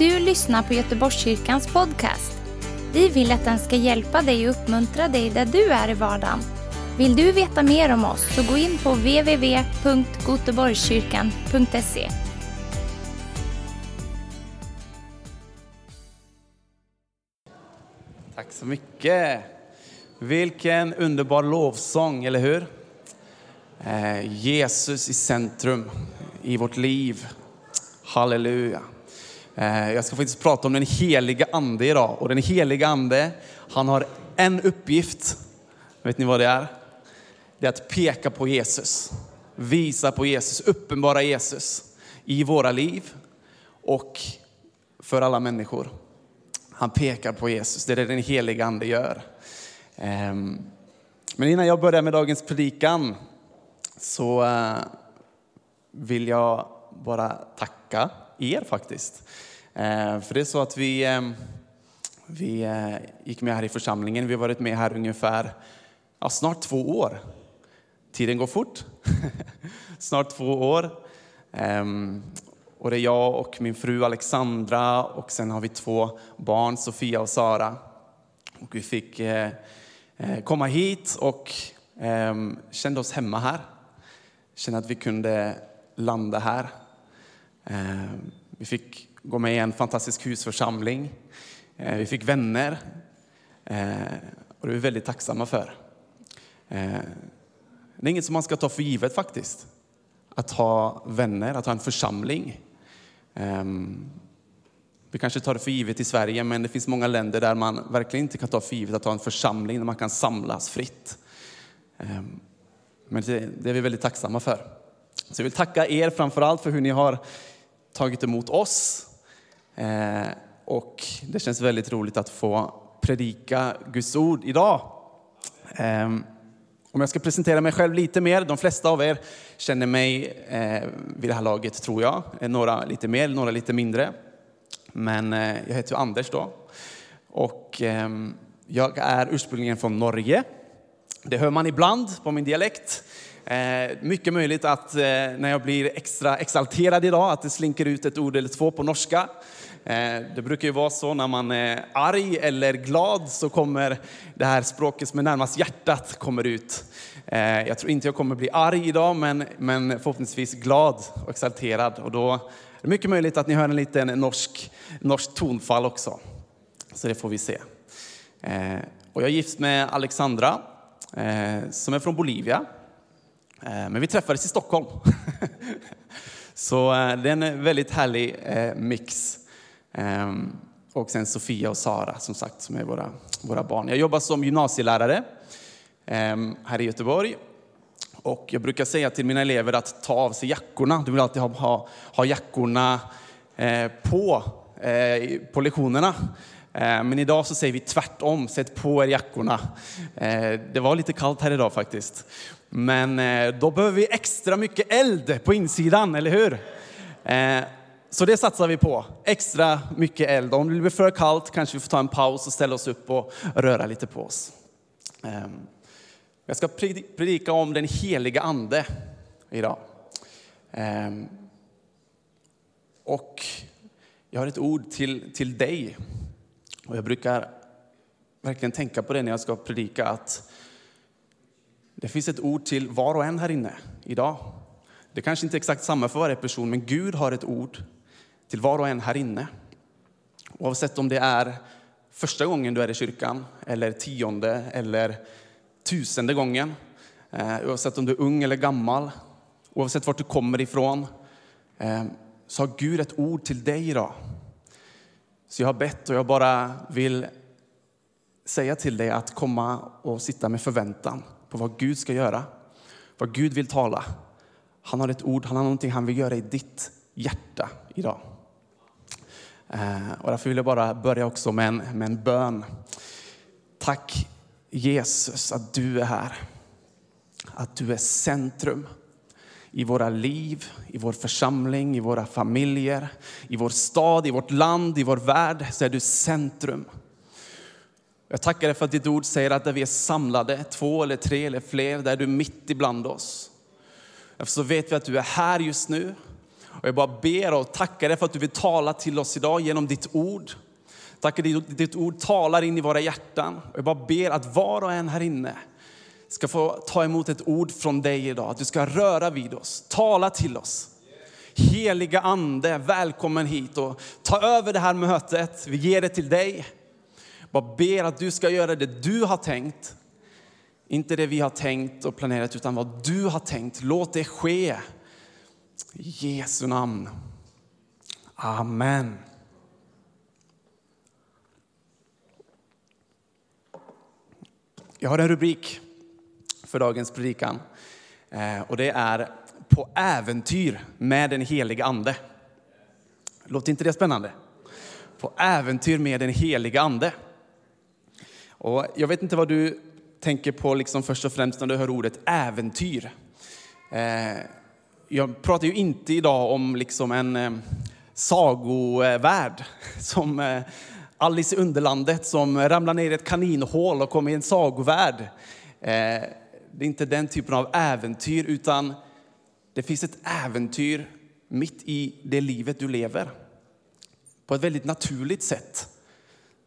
du lyssnar på Göteborgskyrkans podcast. Vi vill att den ska hjälpa dig och uppmuntra dig där du är i vardagen. Vill du veta mer om oss så gå in på www.goteborgskyrkan.se. Tack så mycket. Vilken underbar lovsång, eller hur? Eh, Jesus i centrum i vårt liv. Halleluja. Eh, jag ska faktiskt prata om den heliga ande idag. Och den heliga ande, han har en uppgift. Vet ni vad det är? Det är att peka på Jesus. Visa på Jesus, uppenbara Jesus i våra liv och för alla människor. Han pekar på Jesus, det är det den heliga ande gör. Ehm, men innan jag börjar med dagens predikan så eh, vill jag bara tacka er faktiskt. Eh, för det är så att vi, ehm, vi eh, gick med här i församlingen. Vi har varit med här ungefär ja, snart två år. Tiden går fort. snart två år. Ehm, och det är jag och min fru Alexandra och sen har vi två barn, Sofia och Sara. Och vi fick eh, komma hit och ehm, kände oss hemma här. Kände att vi kunde landa här. Vi fick gå med i en fantastisk husförsamling. Eh, vi fick vänner. Eh, och det är vi väldigt tacksamma för. Eh, det är inget som man ska ta för givet faktiskt. Att ha vänner, att ha en församling. Ehm, vi kanske tar det för givet i Sverige, men det finns många länder där man verkligen inte kan ta för givet att ha en församling där man kan samlas fritt. Ehm, men det är vi väldigt tacksamma för. Så jag vill tacka er framför allt för hur ni har tagit emot oss. Eh, och det känns väldigt roligt att få predika Guds ord idag. Ehm, om jag ska presentera mig själv lite mer, de flesta av er känner mig eh, vid det här laget tror jag. Eh, några lite mer, några lite mindre. Men eh, jag heter Anders då. Och ehm, jag är ursprungligen från Norge. Det hör man ibland på min dialekt. Eh, mycket möjligt att eh, när jag blir extra exalterad idag, att det slinker ut ett ord eller två på norska. Eh, det brukar ju vara så när man är arg eller glad så kommer det här språket som är närmast hjärtat kommer ut. Eh, jag tror inte jag kommer bli arg idag, men, men förhoppningsvis glad och exalterad. Och då är det mycket möjligt att ni hör en liten norsk, norsk tonfall också. Så det får vi se. Eh, och jag är gift med Alexandra som är från Bolivia. Men vi träffades i Stockholm. Så det är en väldigt härlig mix. Ehm, och sen Sofia och Sara som sagt som är våra, våra barn. Jag jobbar som gymnasielärare ehm, här i Göteborg. Och jag brukar säga till mina elever att ta av sig jackorna. Du vill alltid ha, ha, ha jackorna eh, på, eh, på lektionerna. Ehm, men idag så säger vi tvärtom, sätt på er jackorna. Eh, det var lite kallt här idag faktiskt. Men då behöver vi extra mycket eld på insidan, eller hur? Så det satsar vi på. Extra mycket eld. Om det blir för kallt kanske vi får ta en paus och ställa oss upp och röra lite på oss. Ehm, jag ska predika om den heliga ande idag. Ehm, och jag har ett ord till, till dig. Och jag brukar verkligen tänka på det när jag ska predika, att det finns ett ord till var och en här inne idag. Det kanske inte är exakt samma för varje person, men Gud har ett ord till var och en här inne. Oavsett om det är första gången du är i kyrkan, eller tionde eller tusende gången. Eh, oavsett om du är ung eller gammal, oavsett vart du kommer ifrån, eh, så har Gud ett ord till dig idag. Så jag har bett och jag bara vill säga till dig att komma och sitta med förväntan på vad Gud ska göra, vad Gud vill tala. Han har ett ord, han har någonting han vill göra i ditt hjärta idag. Eh, och därför vill jag bara börja också med en, med en bön. Tack Jesus att du är här. Att du är centrum i våra liv, i vår församling, i våra familjer, i vår stad, i vårt land, i vår värld. Så är du centrum. Jag tackar dig för att ditt ord säger att där vi är samlade, två eller tre eller fler, där är du mitt ibland oss. Därför så vet vi att du är här just nu. Och jag bara ber och tackar dig för att du vill tala till oss idag genom ditt ord. Tackar dig att ditt ord talar in i våra hjärtan. Och jag bara ber att var och en här inne ska få ta emot ett ord från dig idag. Att du ska röra vid oss, tala till oss. Heliga Ande, välkommen hit och ta över det här mötet. Vi ger det till dig. Bara ber att du ska göra det du har tänkt. Inte det vi har tänkt och planerat, utan vad du har tänkt. Låt det ske. I Jesu namn. Amen. Jag har en rubrik för dagens predikan. Eh, och det är På äventyr med den heliga Ande. Låter inte det spännande? På äventyr med den heliga Ande. Och jag vet inte vad du tänker på liksom först och främst när du hör ordet äventyr. Jag pratar ju inte idag om liksom en eh, sagovärld som eh, Alice i Underlandet som ramlar ner i ett kaninhål och kommer i en sagovärld. Eh, det är inte den typen av äventyr, utan det finns ett äventyr mitt i det livet du lever. På ett väldigt naturligt sätt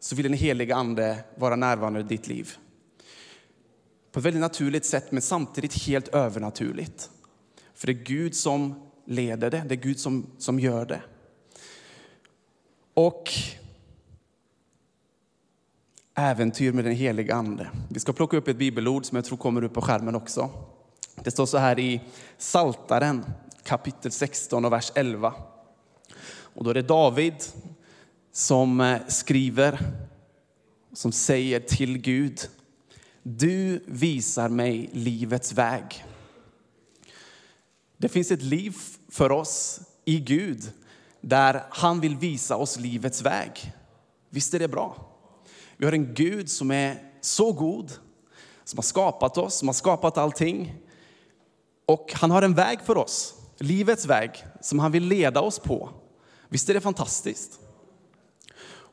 så vill den heliga Ande vara närvarande i ditt liv. På ett väldigt naturligt sätt, men samtidigt helt övernaturligt. För det är Gud som leder det, det är Gud som, som gör det. Och äventyr med den heliga Ande. Vi ska plocka upp ett bibelord som jag tror kommer upp på skärmen också. Det står så här i Saltaren kapitel 16 och vers 11. Och då är det David som eh, skriver, som säger till Gud, du visar mig livets väg. Det finns ett liv för oss i Gud där han vill visa oss livets väg. Visst är det bra? Vi har en Gud som är så god, som har skapat oss, som har skapat allting. Och han har en väg för oss, livets väg, som han vill leda oss på. Visst är det fantastiskt?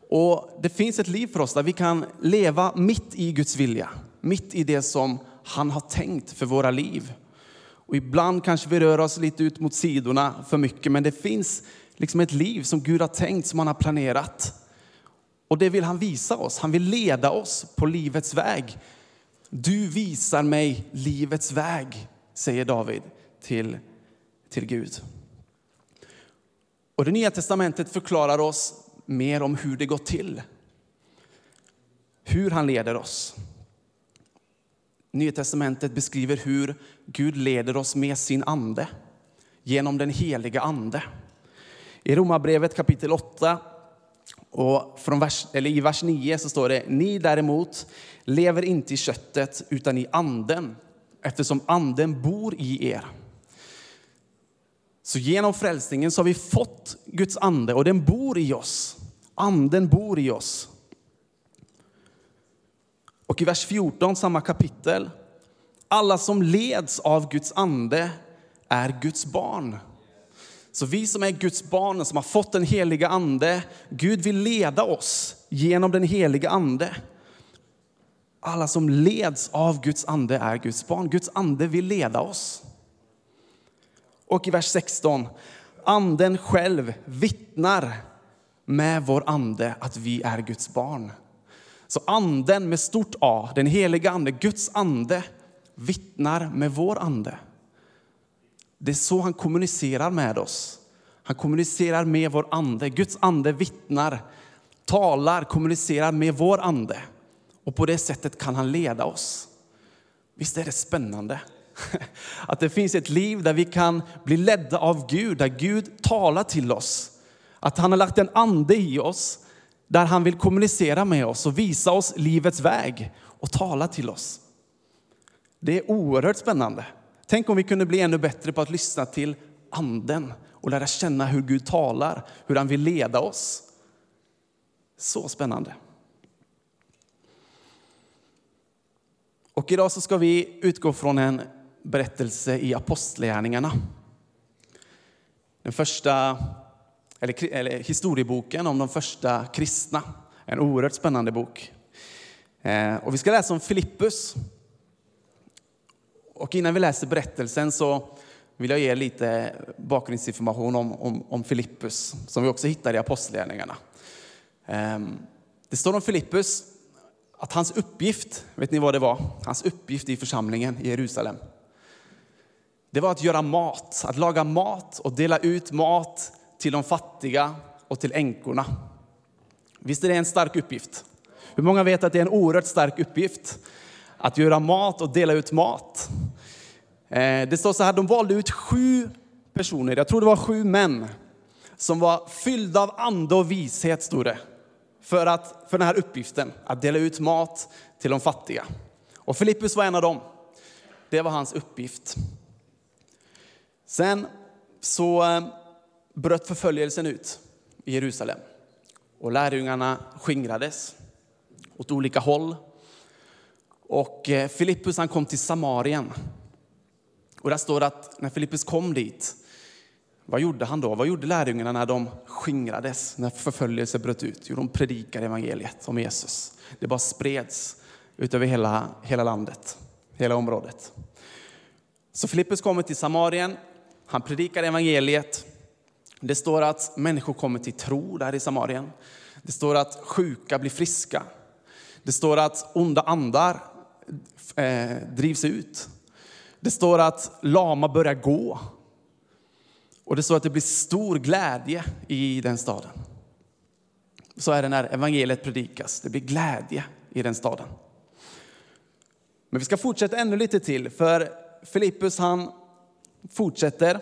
Och det finns ett liv för oss där vi kan leva mitt i Guds vilja, mitt i det som han har tänkt för våra liv. Och ibland kanske vi rör oss lite ut mot sidorna för mycket, men det finns liksom ett liv som Gud har tänkt, som han har planerat. Och det vill han visa oss. Han vill leda oss på livets väg. Du visar mig livets väg, säger David till, till Gud. Och det nya testamentet förklarar oss mer om hur det går till. Hur han leder oss. Nya testamentet beskriver hur Gud leder oss med sin ande, genom den heliga ande. I Romarbrevet kapitel 8 och från vers, eller I vers 9 så står det, ni däremot lever inte i köttet utan i anden, eftersom anden bor i er. Så genom frälsningen så har vi fått Guds ande och den bor i oss. Anden bor i oss. Och i vers 14, samma kapitel. Alla som leds av Guds ande är Guds barn. Så vi som är Guds barn, som har fått den heliga ande, Gud vill leda oss genom den heliga ande. Alla som leds av Guds ande är Guds barn. Guds ande vill leda oss. Och i vers 16, anden själv vittnar med vår ande att vi är Guds barn. Så anden med stort A, den heliga ande, Guds ande, vittnar med vår ande. Det är så han kommunicerar med oss. Han kommunicerar med vår ande. Guds ande vittnar, talar, kommunicerar med vår ande. Och på det sättet kan han leda oss. Visst är det spännande? Att det finns ett liv där vi kan bli ledda av Gud, där Gud talar till oss. Att han har lagt en ande i oss där han vill kommunicera med oss och visa oss livets väg och tala till oss. Det är oerhört spännande. Tänk om vi kunde bli ännu bättre på att lyssna till anden och lära känna hur Gud talar, hur han vill leda oss. Så spännande. Och idag så ska vi utgå från en berättelse i Apostlagärningarna. Den första, eller, eller historieboken om de första kristna. En oerhört spännande bok. Eh, och vi ska läsa om Filippus och innan vi läser berättelsen så vill jag ge lite bakgrundsinformation om, om, om Filippus, som vi också hittar i Apostlagärningarna. Eh, det står om Filippus att hans uppgift, vet ni vad det var? Hans uppgift i församlingen i Jerusalem. Det var att göra mat, att laga mat och dela ut mat till de fattiga och till änkorna. Visst är det en stark uppgift? Hur många vet att det är en oerhört stark uppgift? Att göra mat och dela ut mat. Eh, det står så här, de valde ut sju personer, jag tror det var sju män, som var fyllda av ande och vishet, stod det, för, att, för den här uppgiften, att dela ut mat till de fattiga. Och Filippus var en av dem. Det var hans uppgift. Sen så eh, bröt förföljelsen ut i Jerusalem och lärjungarna skingrades åt olika håll. Och eh, Filippus han kom till Samarien. Och där står det att när Filippus kom dit, vad gjorde han då? Vad gjorde lärjungarna när de skingrades, när förföljelse bröt ut? Jo, de predikade evangeliet om Jesus. Det bara spreds utöver hela, hela landet, hela området. Så Filippus kommer till Samarien, han predikar evangeliet. Det står att människor kommer till tro där i Samarien. Det står att sjuka blir friska. Det står att onda andar eh, drivs ut. Det står att lama börjar gå. Och det står att det blir stor glädje i den staden. Så är det när evangeliet predikas. Det blir glädje i den staden. Men vi ska fortsätta ännu lite till, för Filippus han fortsätter.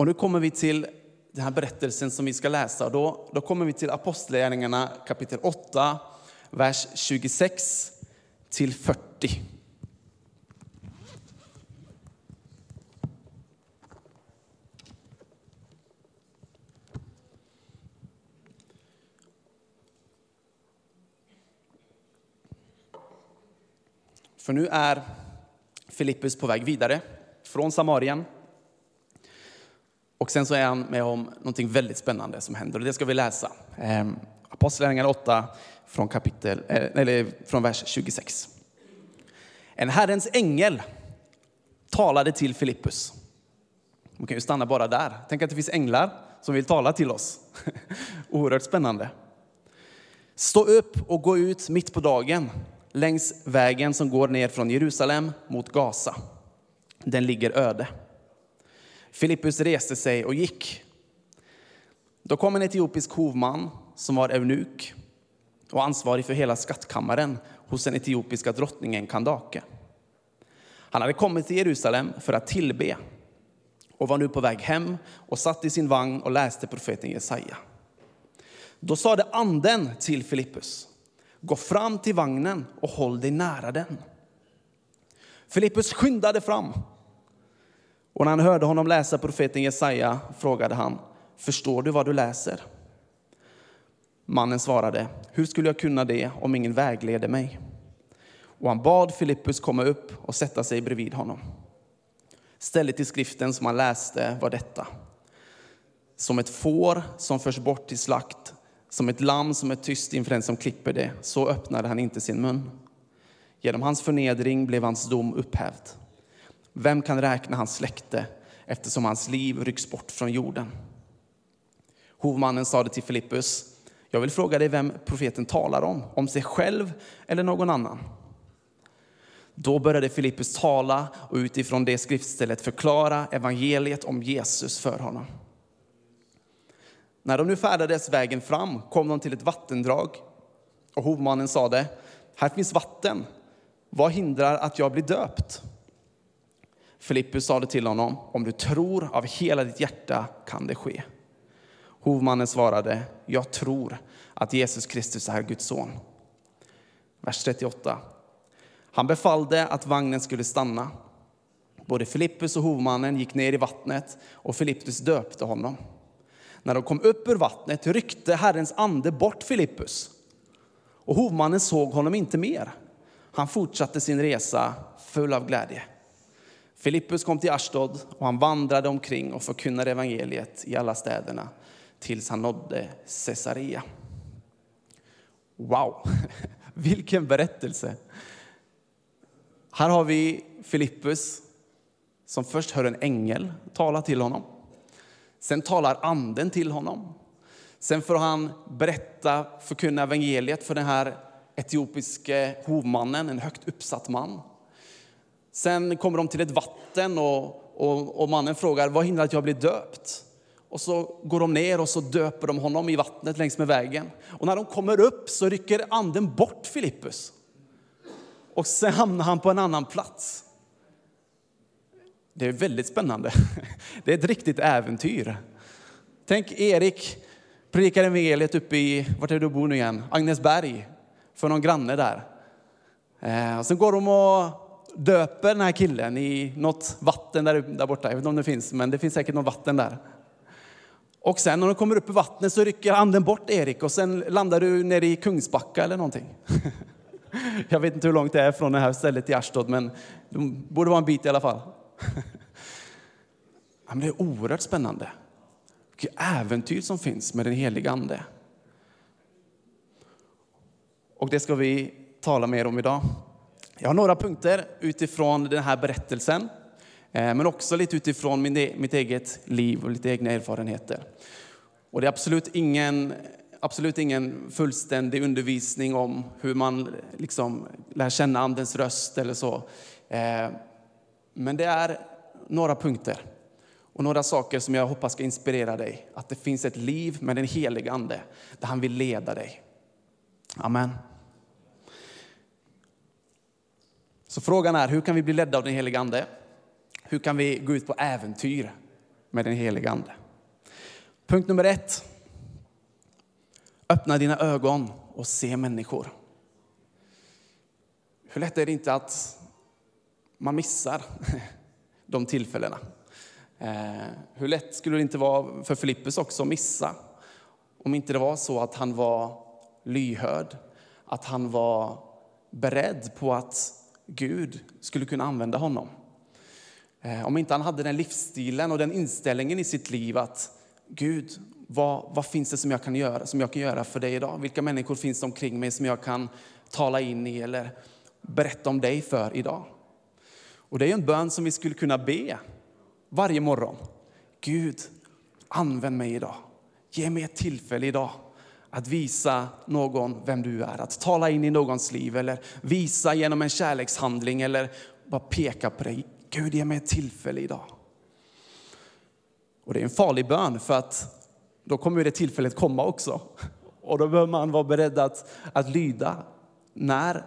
Och nu kommer vi till den här berättelsen som vi ska läsa. Då, då kommer vi till Apostlagärningarna kapitel 8, vers 26 till 40. För nu är Filippus på väg vidare från Samarien. Och sen så är han med om någonting väldigt spännande som händer och det ska vi läsa. Ehm, Apostlagärningarna 8 från, kapitel, eh, eller från vers 26. En Herrens ängel talade till Filippus. Man kan ju stanna bara där. Tänk att det finns änglar som vill tala till oss. Oerhört spännande. Stå upp och gå ut mitt på dagen längs vägen som går ner från Jerusalem mot Gaza. Den ligger öde. Filippus reste sig och gick. Då kom en etiopisk hovman som var eunuk och ansvarig för hela skattkammaren hos den etiopiska drottningen Kandake. Han hade kommit till Jerusalem för att tillbe och var nu på väg hem och satt i sin vagn och läste profeten Jesaja. Då sade anden till Filippus, gå fram till vagnen och håll dig nära den. Filippus skyndade fram och när han hörde honom läsa profeten Jesaja frågade han, förstår du vad du läser? Mannen svarade, hur skulle jag kunna det om ingen vägleder mig? Och han bad Filippus komma upp och sätta sig bredvid honom. Stället i skriften som han läste var detta. Som ett får som förs bort till slakt, som ett lamm som är tyst inför den som klipper det, så öppnade han inte sin mun. Genom hans förnedring blev hans dom upphävd. Vem kan räkna hans släkte eftersom hans liv rycks bort från jorden? Hovmannen sade till Filippus, jag vill fråga dig vem profeten talar om, om sig själv eller någon annan. Då började Filippus tala och utifrån det skriftstället förklara evangeliet om Jesus för honom. När de nu färdades vägen fram kom de till ett vattendrag och hovmannen sade, här finns vatten, vad hindrar att jag blir döpt? Filippus sade till honom, om du tror av hela ditt hjärta kan det ske. Hovmannen svarade, jag tror att Jesus Kristus är Guds son. Vers 38. Han befallde att vagnen skulle stanna. Både Filippus och hovmannen gick ner i vattnet och Filippus döpte honom. När de kom upp ur vattnet ryckte Herrens ande bort Filippus och hovmannen såg honom inte mer. Han fortsatte sin resa full av glädje. Filippus kom till Ashdod och han vandrade omkring och förkunnade evangeliet i alla städerna tills han nådde Caesarea. Wow, vilken berättelse! Här har vi Filippus som först hör en ängel tala till honom. Sen talar anden till honom. Sen får han berätta, förkunna evangeliet för den här etiopiske hovmannen, en högt uppsatt man. Sen kommer de till ett vatten och, och, och mannen frågar, vad hindrar att jag blir döpt? Och så går de ner och så döper de honom i vattnet längs med vägen. Och när de kommer upp så rycker anden bort Filippus. Och sen hamnar han på en annan plats. Det är väldigt spännande. Det är ett riktigt äventyr. Tänk Erik predikar evangeliet uppe i, vart är du bor nu igen? Agnesberg, för någon granne där. Eh, och sen går de och döper den här killen i något vatten där, där borta. Jag vet inte om det finns, men det finns säkert något vatten där. Och sen när de kommer upp i vattnet så rycker anden bort Erik och sen landar du nere i Kungsbacka eller någonting. Jag vet inte hur långt det är från det här stället till Arstad, men det borde vara en bit i alla fall. Det är oerhört spännande. Vilket äventyr som finns med den heliga Ande. Och det ska vi tala mer om idag. Jag har några punkter utifrån den här berättelsen, eh, men också lite utifrån e- mitt eget liv och lite egna erfarenheter. Och det är absolut ingen, absolut ingen fullständig undervisning om hur man liksom lär känna Andens röst eller så. Eh, men det är några punkter och några saker som jag hoppas ska inspirera dig. Att det finns ett liv med den helige Ande där han vill leda dig. Amen. Så frågan är, hur kan vi bli ledda av den helige Ande? Hur kan vi gå ut på äventyr med den helige Ande? Punkt nummer ett. Öppna dina ögon och se människor. Hur lätt är det inte att man missar de tillfällena? Eh, hur lätt skulle det inte vara för Filippus också att missa? Om inte det var så att han var lyhörd, att han var beredd på att Gud skulle kunna använda honom. Eh, om inte han hade den livsstilen och den inställningen i sitt liv att Gud, vad, vad, finns det som jag kan göra som jag kan göra för dig idag? Vilka människor finns det omkring mig som jag kan tala in i eller berätta om dig för idag? Och det är en bön som vi skulle kunna be varje morgon. Gud, använd mig idag. Ge mig ett tillfälle idag att visa någon vem du är, att tala in i någons liv eller visa genom en kärlekshandling eller bara peka på dig. Gud, ge mig ett tillfälle idag. Och det är en farlig bön för att då kommer det tillfället komma också. Och då behöver man vara beredd att, att lyda när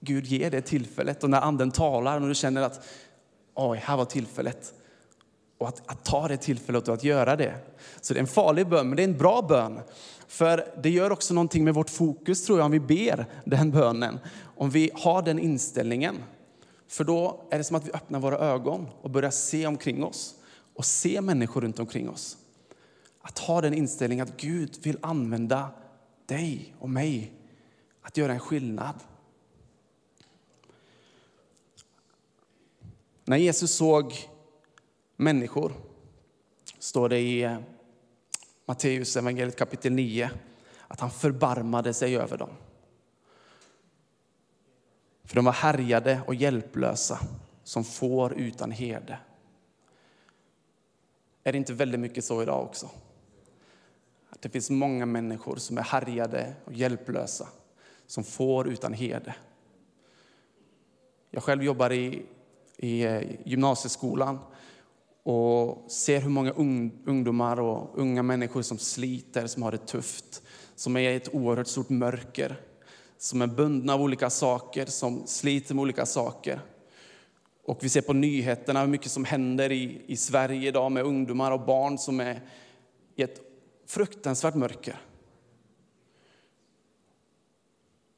Gud ger det tillfället och när anden talar och du känner att oj, här var tillfället. Och att, att, ta det tillfället och att göra det. Så det är en farlig bön, men det är en bra bön. För det gör också någonting med vårt fokus tror jag om vi ber den bönen. Om vi har den inställningen. För då är det som att vi öppnar våra ögon och börjar se omkring oss och se människor runt omkring oss. Att ha den inställningen att Gud vill använda dig och mig att göra en skillnad. När Jesus såg människor, står det i Matteus evangeliet kapitel 9, att han förbarmade sig över dem. För de var härjade och hjälplösa som får utan herde. Är det inte väldigt mycket så idag också? Att det finns många människor som är härjade och hjälplösa, som får utan herde. Jag själv jobbar i i eh, gymnasieskolan och ser hur många ungdomar och unga människor som sliter, som har det tufft, som är i ett oerhört stort mörker, som är bundna av olika saker, som sliter med olika saker. Och vi ser på nyheterna hur mycket som händer i, i Sverige idag med ungdomar och barn som är i ett fruktansvärt mörker.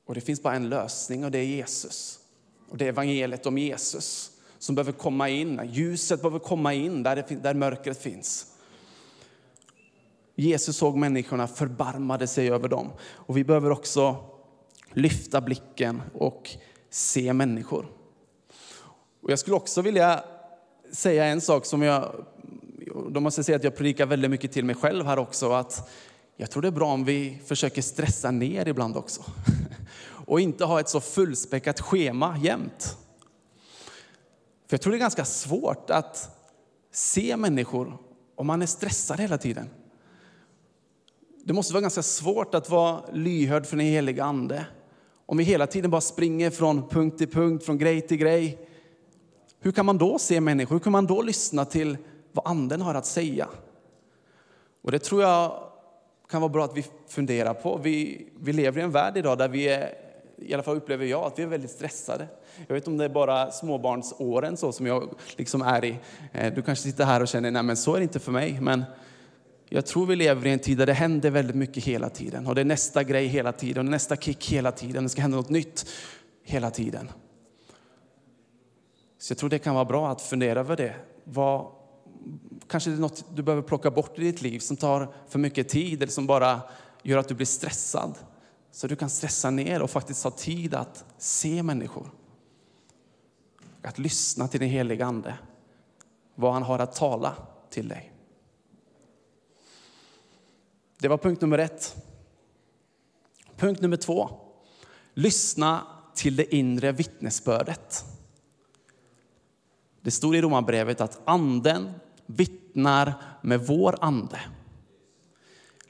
Och det finns bara en lösning och det är Jesus. Och det är evangeliet om Jesus som behöver komma in. Ljuset behöver komma in där, det, där mörkret finns. Jesus såg människorna, förbarmade sig över dem. Och vi behöver också lyfta blicken och se människor. Och jag skulle också vilja säga en sak som jag, då måste jag säga att jag predikar väldigt mycket till mig själv här också, att jag tror det är bra om vi försöker stressa ner ibland också. Och inte ha ett så fullspäckat schema jämt. För jag tror det är ganska svårt att se människor om man är stressad hela tiden. Det måste vara ganska svårt att vara lyhörd för den heliga Ande. Om vi hela tiden bara springer från punkt till punkt, från grej till grej. Hur kan man då se människor? Hur kan man då lyssna till vad Anden har att säga? Och det tror jag kan vara bra att vi funderar på. Vi, vi lever i en värld idag där vi är, i alla fall upplever jag, att vi är väldigt stressade. Jag vet om det är bara småbarnsåren så som jag liksom är i. Eh, du kanske sitter här och känner, nej men så är det inte för mig. Men jag tror vi lever i en tid där det händer väldigt mycket hela tiden. Och det är nästa grej hela tiden, och nästa kick hela tiden. Det ska hända något nytt hela tiden. Så jag tror det kan vara bra att fundera över det. Vad, kanske det är något du behöver plocka bort i ditt liv som tar för mycket tid eller som bara gör att du blir stressad. Så du kan stressa ner och faktiskt ha tid att se människor. Att lyssna till den helige Ande. Vad han har att tala till dig. Det var punkt nummer ett. Punkt nummer två. Lyssna till det inre vittnesbördet. Det står i Romarbrevet att anden vittnar med vår ande.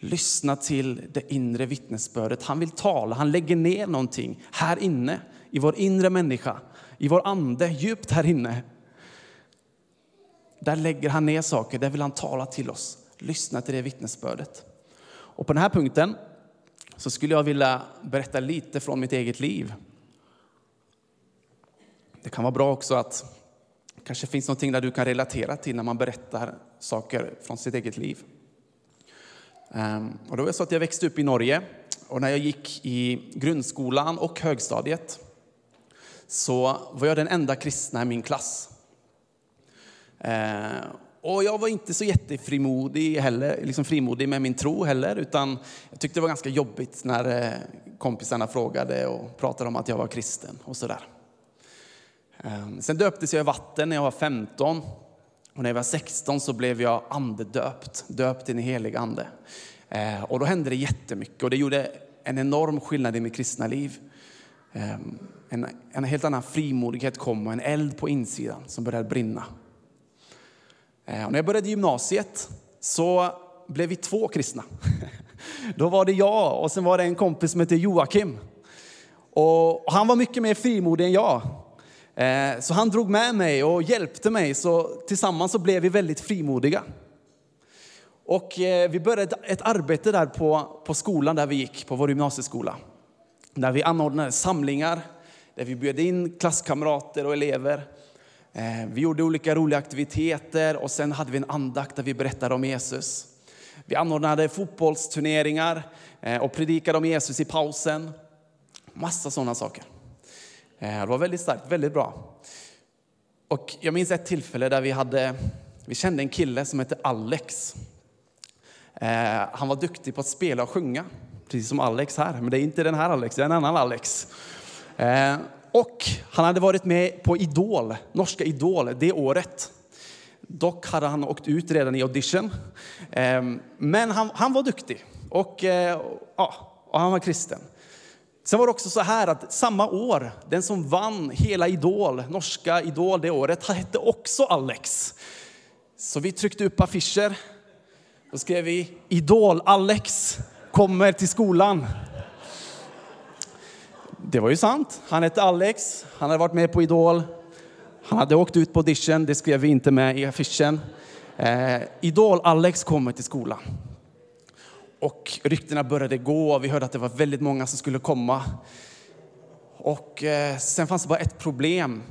Lyssna till det inre vittnesbördet. Han vill tala, han lägger ner någonting här inne i vår inre människa, i vår ande, djupt här inne. Där lägger han ner saker, där vill han tala till oss. Lyssna till det vittnesbördet. Och på den här punkten så skulle jag vilja berätta lite från mitt eget liv. Det kan vara bra också att kanske finns någonting där du kan relatera till när man berättar saker från sitt eget liv. Ehm, och det var så att jag växte upp i Norge och när jag gick i grundskolan och högstadiet så var jag den enda kristna i min klass. Ehm, och jag var inte så jättefrimodig heller, liksom frimodig med min tro heller, utan jag tyckte det var ganska jobbigt när eh, kompisarna frågade och pratade om att jag var kristen och sådär. Ehm, sen döptes jag i vatten när jag var 15. Och när jag var 16 så blev jag andedöpt, döpt i den helige ande. Eh, och då hände det jättemycket och det gjorde en enorm skillnad i mitt kristna liv. Eh, en, en helt annan frimodighet kom och en eld på insidan som började brinna. Eh, och när jag började gymnasiet så blev vi två kristna. Då var det jag och sen var det en kompis som hette Joakim. Och han var mycket mer frimodig än jag. Eh, så han drog med mig och hjälpte mig, så tillsammans så blev vi väldigt frimodiga. Och eh, vi började ett arbete där på, på skolan där vi gick, på vår gymnasieskola. Där vi anordnade samlingar, där vi bjöd in klasskamrater och elever. Eh, vi gjorde olika roliga aktiviteter och sen hade vi en andakt där vi berättade om Jesus. Vi anordnade fotbollsturneringar och predikade om Jesus i pausen. Massa sådana saker. Eh, det var väldigt starkt, väldigt bra. Och jag minns ett tillfälle där vi, hade, vi kände en kille som hette Alex. Eh, han var duktig på att spela och sjunga, precis som Alex här. Men det är inte den här Alex, det är en annan Alex. Eh, och han hade varit med på Idol, norska Idol, det året. Dock hade han åkt ut redan i audition. Men han, han var duktig och, ja, och han var kristen. Sen var det också så här att samma år, den som vann hela Idol, norska Idol det året, hette också Alex. Så vi tryckte upp affischer. Då skrev vi Idol-Alex kommer till skolan. Det var ju sant. Han hette Alex, han hade varit med på Idol. Han hade åkt ut på audition, det skrev vi inte med i affischen. Eh, Idol-Alex kommer till skolan. Och ryktena började gå och vi hörde att det var väldigt många som skulle komma. Och eh, sen fanns det bara ett problem.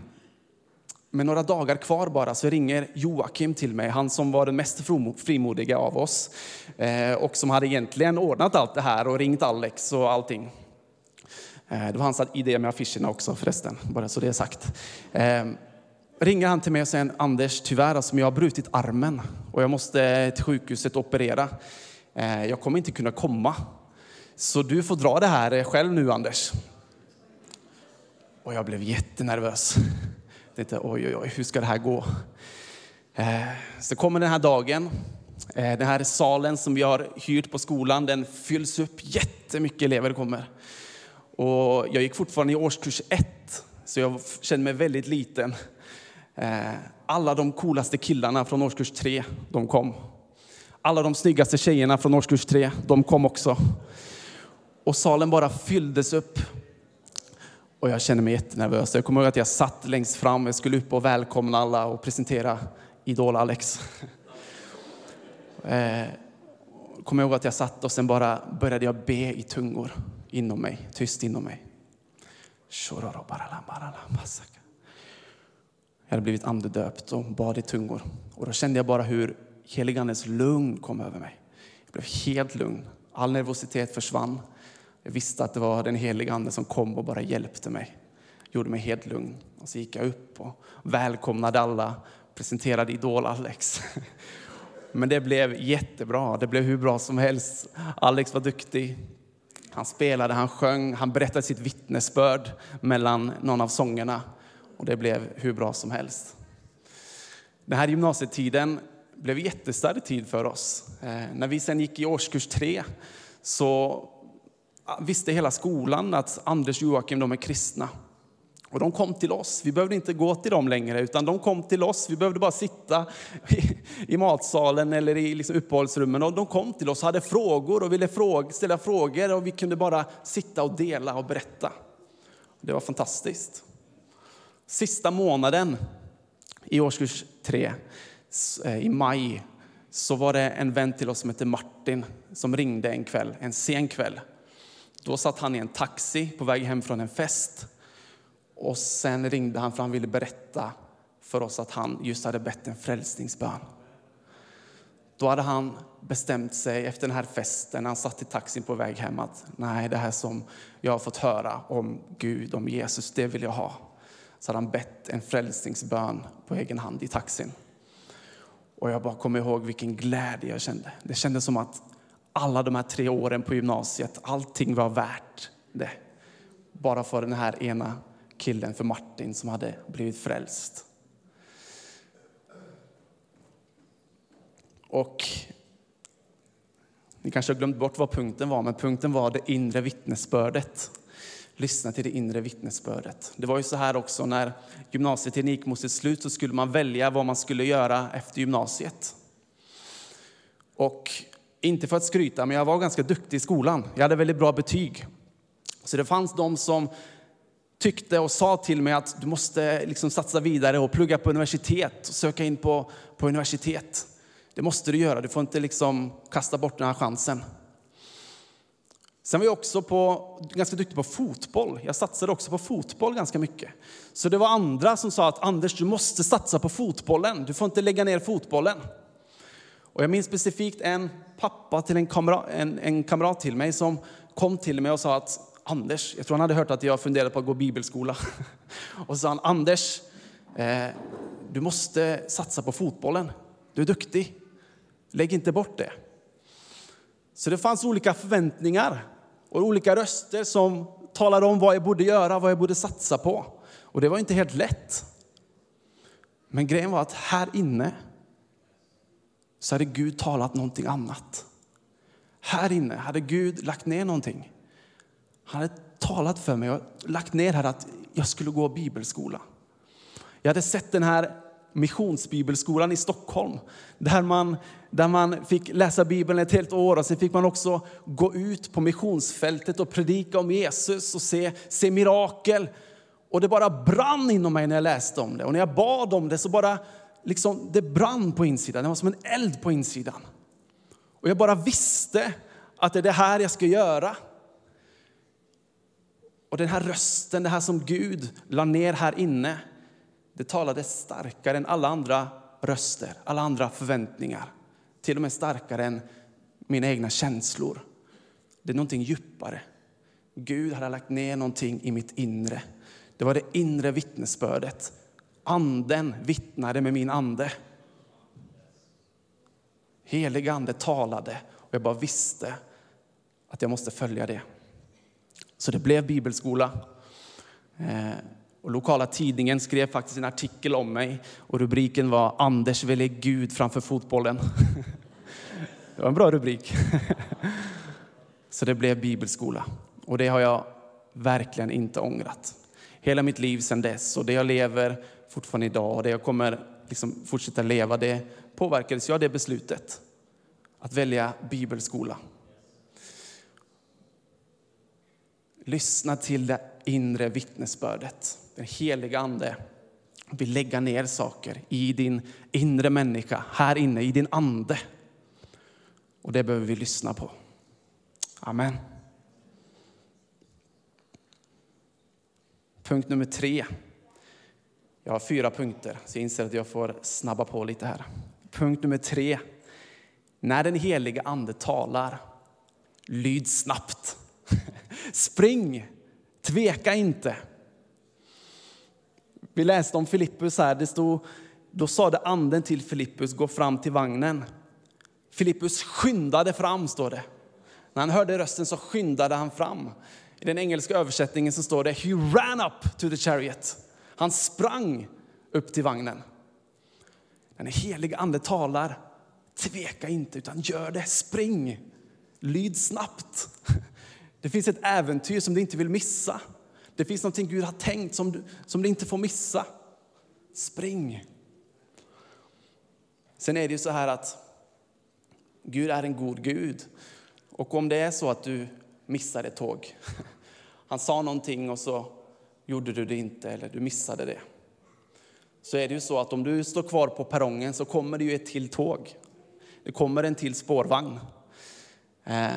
Med några dagar kvar bara så ringer Joakim till mig, han som var den mest frimodiga av oss. Eh, och som hade egentligen ordnat allt det här och ringt Alex och allting. Eh, det var hans idé med affischerna också förresten, bara så det är sagt. Eh, ringer han till mig och säger Anders, tyvärr alltså, jag har brutit armen och jag måste till sjukhuset operera. Eh, jag kommer inte kunna komma. Så du får dra det här eh, själv nu, Anders. Och jag blev jättenervös. Jag tänkte, oj, oj, oj, hur ska det här gå? Eh, så kommer den här dagen. Den här salen som vi har hyrt på skolan, den fylls upp. Jättemycket elever kommer. Och jag gick fortfarande i årskurs ett, så jag kände mig väldigt liten. Alla de coolaste killarna från årskurs tre, de kom. Alla de snyggaste tjejerna från årskurs tre, de kom också. Och salen bara fylldes upp. Och jag kände mig jättenervös. Jag kommer ihåg att jag satt längst fram. Jag skulle upp och välkomna alla och presentera Idol Alex. eh, kommer ihåg att jag satt och sen bara började jag be i tungor inom mig, tyst inom mig. Jag hade blivit andedöpt och bad i tungor. Och då kände jag bara hur heligandes lugn kom över mig. Jag blev helt lugn. All nervositet försvann. Jag visste att det var den helige Ande som kom och bara hjälpte mig. Gjorde mig helt lugn. Och så gick jag upp och välkomnade alla. Presenterade Idol Alex. Men det blev jättebra. Det blev hur bra som helst. Alex var duktig. Han spelade, han sjöng, han berättade sitt vittnesbörd mellan någon av sångerna. Och det blev hur bra som helst. Den här gymnasietiden blev jättestark tid för oss. Eh, när vi sen gick i årskurs tre så visste hela skolan att Anders och Joakim de är kristna. Och de kom till oss. Vi behövde inte gå till dem längre, utan de kom till oss. Vi behövde bara sitta i, i matsalen eller i liksom uppehållsrummen. Och de kom till oss och hade frågor och ville fråga, ställa frågor och vi kunde bara sitta och dela och berätta. Det var fantastiskt. Sista månaden i årskurs tre, Eh, i maj, så var det en vän till oss som hette Martin som ringde en kväll, en sen kväll. Då satt han i en taxi på väg hem från en fest. Och sen ringde han för han ville berätta för oss att han just hade bett en frälsningsbön. Då hade han bestämt sig efter den här festen, när han satt i taxin på väg hem, att nej, det här som jag har fått höra om Gud, om Jesus, det vill jag ha. Så hade han bett en frälsningsbön på egen hand i taxin. Och jag bara kommer ihåg vilken glädje jag kände. Det kändes som att alla de här tre åren på gymnasiet, allting var värt det. Bara för den här ena killen, för Martin, som hade blivit frälst. Och ni kanske har glömt bort vad punkten var, men punkten var det inre vittnesbördet. Lyssna till det inre vittnesbördet. Det var ju så här också när gymnasietiden gick mot sitt slut så skulle man välja vad man skulle göra efter gymnasiet. Och inte för att skryta, men jag var ganska duktig i skolan. Jag hade väldigt bra betyg. Så det fanns de som tyckte och sa till mig att du måste liksom satsa vidare och plugga på universitet och söka in på, på universitet. Det måste du göra, du får inte liksom kasta bort den här chansen. Sen var jag också på, ganska duktig på fotboll. Jag satsade också på fotboll ganska mycket. Så det var andra som sa att Anders, du måste satsa på fotbollen. Du får inte lägga ner fotbollen. Och jag minns specifikt en pappa till en kamrat, en, en kamrat till mig som kom till mig och sa att Anders, jag tror han hade hört att jag funderade på att gå bibelskola. Och så sa han, Anders, eh, du måste satsa på fotbollen. Du är duktig. Lägg inte bort det. Så det fanns olika förväntningar och olika röster som talade om vad jag borde göra, vad jag borde satsa på. Och det var inte helt lätt. Men grejen var att här inne så hade Gud talat någonting annat. Här inne hade Gud lagt ner någonting. Han hade talat för mig och lagt ner här att jag skulle gå bibelskola. Jag hade sett den här missionsbibelskolan i Stockholm där man, där man fick läsa Bibeln ett helt år och sen fick man också gå ut på missionsfältet och predika om Jesus och se, se mirakel. Och det bara brann inom mig när jag läste om det och när jag bad om det så bara liksom, det brann på insidan. Det var som en eld på insidan. Och jag bara visste att det är det här jag ska göra. Och den här rösten, det här som Gud la ner här inne, det talade starkare än alla andra röster, alla andra förväntningar. Till och med starkare än mina egna känslor. Det är någonting djupare. Gud hade lagt ner någonting i mitt inre. Det var det inre vittnesbördet. Anden vittnade med min ande. Helig ande talade och jag bara visste att jag måste följa det. Så det blev bibelskola. Eh, och lokala tidningen skrev faktiskt en artikel om mig och rubriken var Anders väljer Gud framför fotbollen. Det var en bra rubrik. Så det blev bibelskola och det har jag verkligen inte ångrat. Hela mitt liv sedan dess och det jag lever fortfarande idag och det jag kommer liksom fortsätta leva, det påverkades jag av det beslutet. Att välja bibelskola. Lyssna till det inre vittnesbördet. Den heliga Ande vill lägga ner saker i din inre människa, här inne i din ande. Och det behöver vi lyssna på. Amen. Punkt nummer tre. Jag har fyra punkter, så jag inser att jag får snabba på lite här. Punkt nummer tre. När den heliga Ande talar, lyd snabbt. Spring, tveka inte. Vi läste om Filippus här. Det stod, då sade anden till Filippus, gå fram till vagnen. Filippus skyndade fram, står det. När han hörde rösten så skyndade han fram. I den engelska översättningen så står det He ran up to the chariot. Han sprang upp till vagnen. Den heliga ande talar. Tveka inte, utan gör det. Spring. Lyd snabbt. Det finns ett äventyr som du inte vill missa. Det finns någonting Gud har tänkt som du, som du inte får missa. Spring. Sen är det ju så här att Gud är en god Gud. Och om det är så att du missar ett tåg, han sa någonting och så gjorde du det inte eller du missade det. Så är det ju så att om du står kvar på perrongen så kommer det ju ett till tåg. Det kommer en till spårvagn. Eh,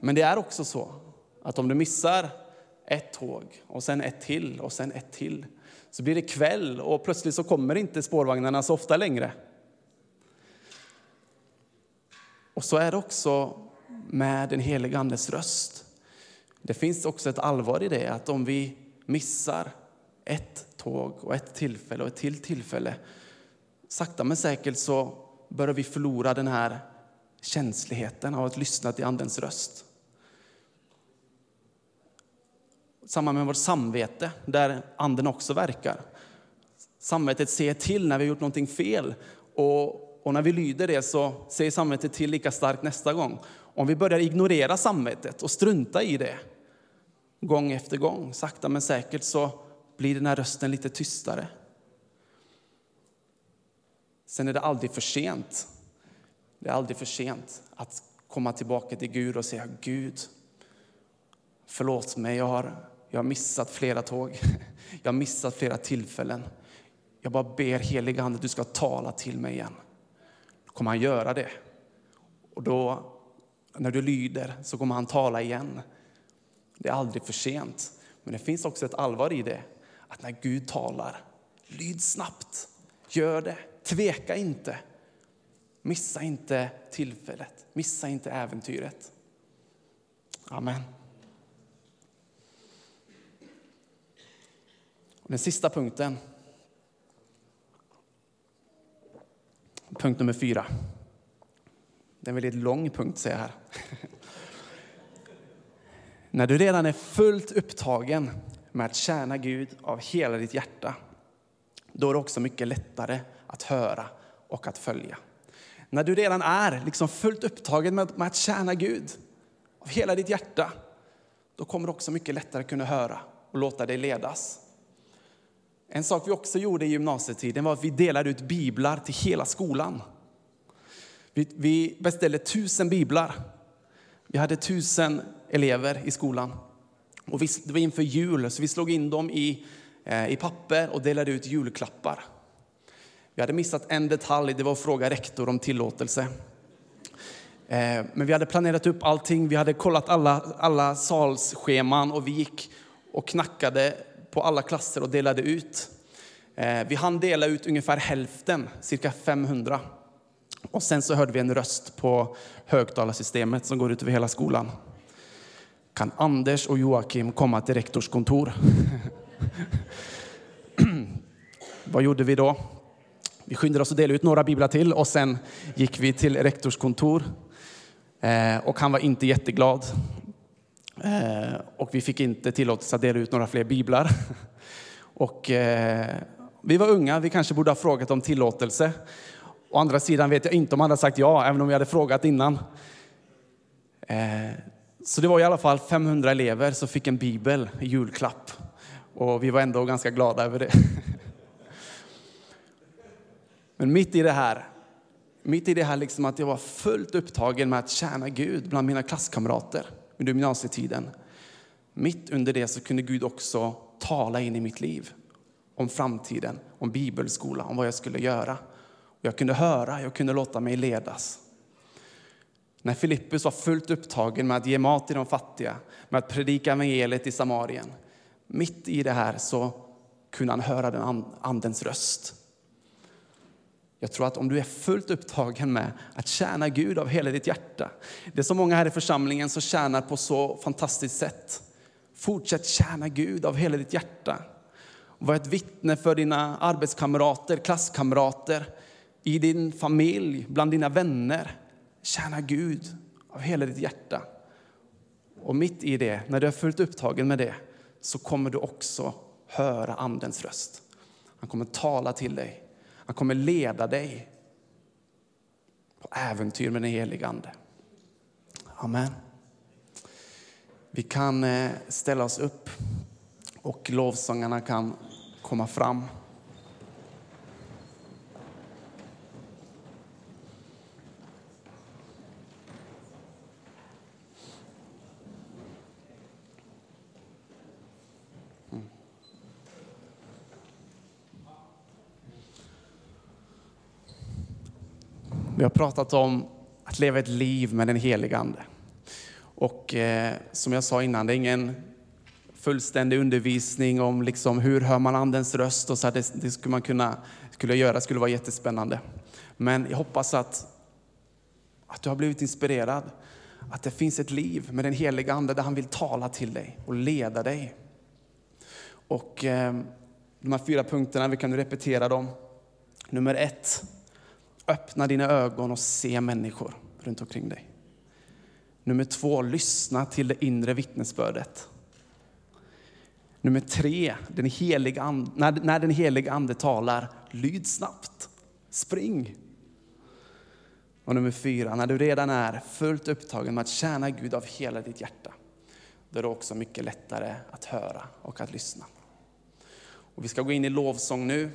men det är också så att om du missar ett tåg och sen ett till och sen ett till så blir det kväll och plötsligt så kommer inte spårvagnarna så ofta längre. Och så är det också med den helige Andes röst. Det finns också ett allvar i det att om vi missar ett tåg och ett tillfälle och ett till tillfälle sakta men säkert så börjar vi förlora den här känsligheten av att lyssna till Andens röst. Samma med vårt samvete, där Anden också verkar. Samvetet ser till när vi har gjort någonting fel och, och när vi lyder det så säger samvetet till lika starkt nästa gång. Om vi börjar ignorera samvetet och strunta i det gång efter gång, sakta men säkert så blir den här rösten lite tystare. Sen är det aldrig för sent. Det är aldrig för sent att komma tillbaka till Gud och säga Gud, förlåt mig, jag har, jag har missat flera tåg. Jag har missat flera tillfällen. Jag bara ber heliga Ande att du ska tala till mig igen. Då kommer han göra det. Och då, när du lyder, så kommer han tala igen. Det är aldrig för sent. Men det finns också ett allvar i det. Att när Gud talar, lyd snabbt. Gör det. Tveka inte. Missa inte tillfället. Missa inte äventyret. Amen. Den sista punkten. Punkt nummer fyra. Det är en väldigt lång punkt, säger jag här. När du redan är fullt upptagen med att tjäna Gud av hela ditt hjärta, då är det också mycket lättare att höra och att följa. När du redan är liksom fullt upptagen med, att tjäna Gud av hela ditt hjärta, då kommer det också mycket lättare kunna höra och låta dig ledas. En sak vi också gjorde i gymnasietiden var att vi delade ut biblar till hela skolan. Vi beställde tusen biblar. Vi hade tusen elever i skolan. Och vi, det var inför jul, så vi slog in dem i, eh, i papper och delade ut julklappar. Vi hade missat en detalj, det var att fråga rektor om tillåtelse. Eh, men vi hade planerat upp allting, vi hade kollat alla, alla salsscheman och vi gick och knackade på alla klasser och delade ut. Eh, vi hann dela ut ungefär hälften, cirka 500. Och sen så hörde vi en röst på högtalarsystemet som går ut över hela skolan. Kan Anders och Joakim komma till rektors kontor? Vad gjorde vi då? Vi skyndade oss att dela ut några biblar till och sen gick vi till rektors kontor. Eh, och han var inte jätteglad. Eh, och vi fick inte tillåtelse att dela ut några fler biblar. Och eh, vi var unga, vi kanske borde ha frågat om tillåtelse. Å andra sidan vet jag inte om han hade sagt ja, även om vi hade frågat innan. Eh, så det var i alla fall 500 elever som fick en bibel i julklapp. Och vi var ändå ganska glada över det. Men mitt i det här, mitt i det här liksom att jag var fullt upptagen med att tjäna Gud bland mina klasskamrater under gymnasietiden. Mitt under det så kunde Gud också tala in i mitt liv om framtiden, om bibelskola, om vad jag skulle göra. Jag kunde höra, jag kunde låta mig ledas. När Filippus var fullt upptagen med att ge mat till de fattiga, med att predika evangeliet i Samarien, mitt i det här så kunde han höra den andens röst. Jag tror att om du är fullt upptagen med att tjäna Gud av hela ditt hjärta, det är så många här i församlingen som tjänar på så fantastiskt sätt. Fortsätt tjäna Gud av hela ditt hjärta. Var ett vittne för dina arbetskamrater, klasskamrater, i din familj, bland dina vänner. Tjäna Gud av hela ditt hjärta. Och mitt i det, när du är fullt upptagen med det, så kommer du också höra Andens röst. Han kommer tala till dig. Han kommer leda dig på äventyr med den helige Ande. Amen. Vi kan eh, ställa oss upp och lovsångarna kan komma fram. Vi har pratat om att leva ett liv med den helige Ande. Och eh, som jag sa innan, det är ingen fullständig undervisning om liksom hur hör man Andens röst och så det, det, skulle man kunna skulle göra, skulle vara jättespännande. Men jag hoppas att, att du har blivit inspirerad, att det finns ett liv med den helige Ande där han vill tala till dig och leda dig. Och eh, de här fyra punkterna, vi kan repetera dem. Nummer ett, Öppna dina ögon och se människor runt omkring dig. Nummer två, lyssna till det inre vittnesbördet. Nummer tre, den heliga and, när, när den heliga ande talar, lyd snabbt. Spring. Och nummer fyra, när du redan är fullt upptagen med att tjäna Gud av hela ditt hjärta, då är det också mycket lättare att höra och att lyssna. Och vi ska gå in i lovsång nu.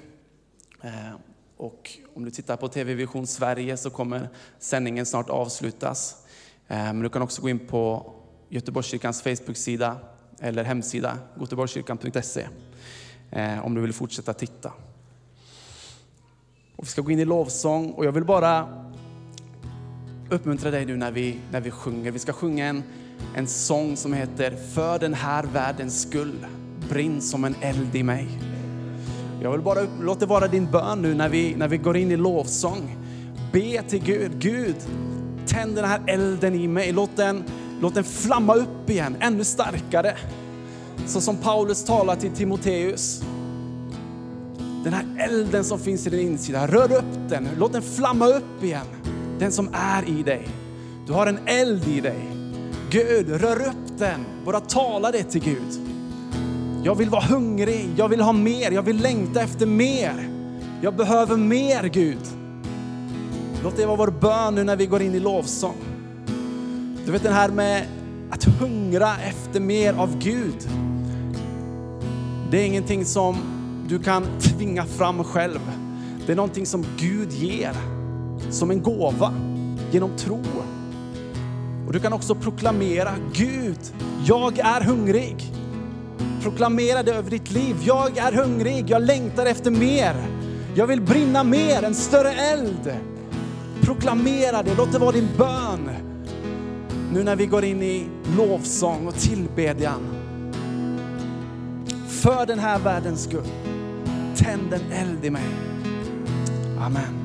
Eh, och om du tittar på TV Vision Sverige så kommer sändningen snart avslutas. Men du kan också gå in på Göteborgskyrkans Facebook-sida eller hemsida, goteborgskyrkan.se, eh, om du vill fortsätta titta. Och vi ska gå in i lovsång och jag vill bara uppmuntra dig nu när vi, när vi sjunger. Vi ska sjunga en, en sång som heter För den här världens skull, brinn som en eld i mig. Jag vill bara låt det vara din bön nu när vi, när vi går in i lovsång. Be till Gud. Gud, tänd den här elden i mig. Låt den, låt den flamma upp igen, ännu starkare. Så som Paulus talar till Timoteus. Den här elden som finns i din insida, rör upp den. Låt den flamma upp igen. Den som är i dig. Du har en eld i dig. Gud, rör upp den. Bara tala det till Gud. Jag vill vara hungrig, jag vill ha mer, jag vill längta efter mer. Jag behöver mer Gud. Låt det vara vår bön nu när vi går in i lovsång. Du vet den här med att hungra efter mer av Gud. Det är ingenting som du kan tvinga fram själv. Det är någonting som Gud ger som en gåva genom tro. Och du kan också proklamera, Gud, jag är hungrig. Proklamera det över ditt liv. Jag är hungrig, jag längtar efter mer. Jag vill brinna mer, en större eld. Proklamera det, låt det vara din bön. Nu när vi går in i lovsång och tillbedjan. För den här världens skull. Tänd en eld i mig. Amen.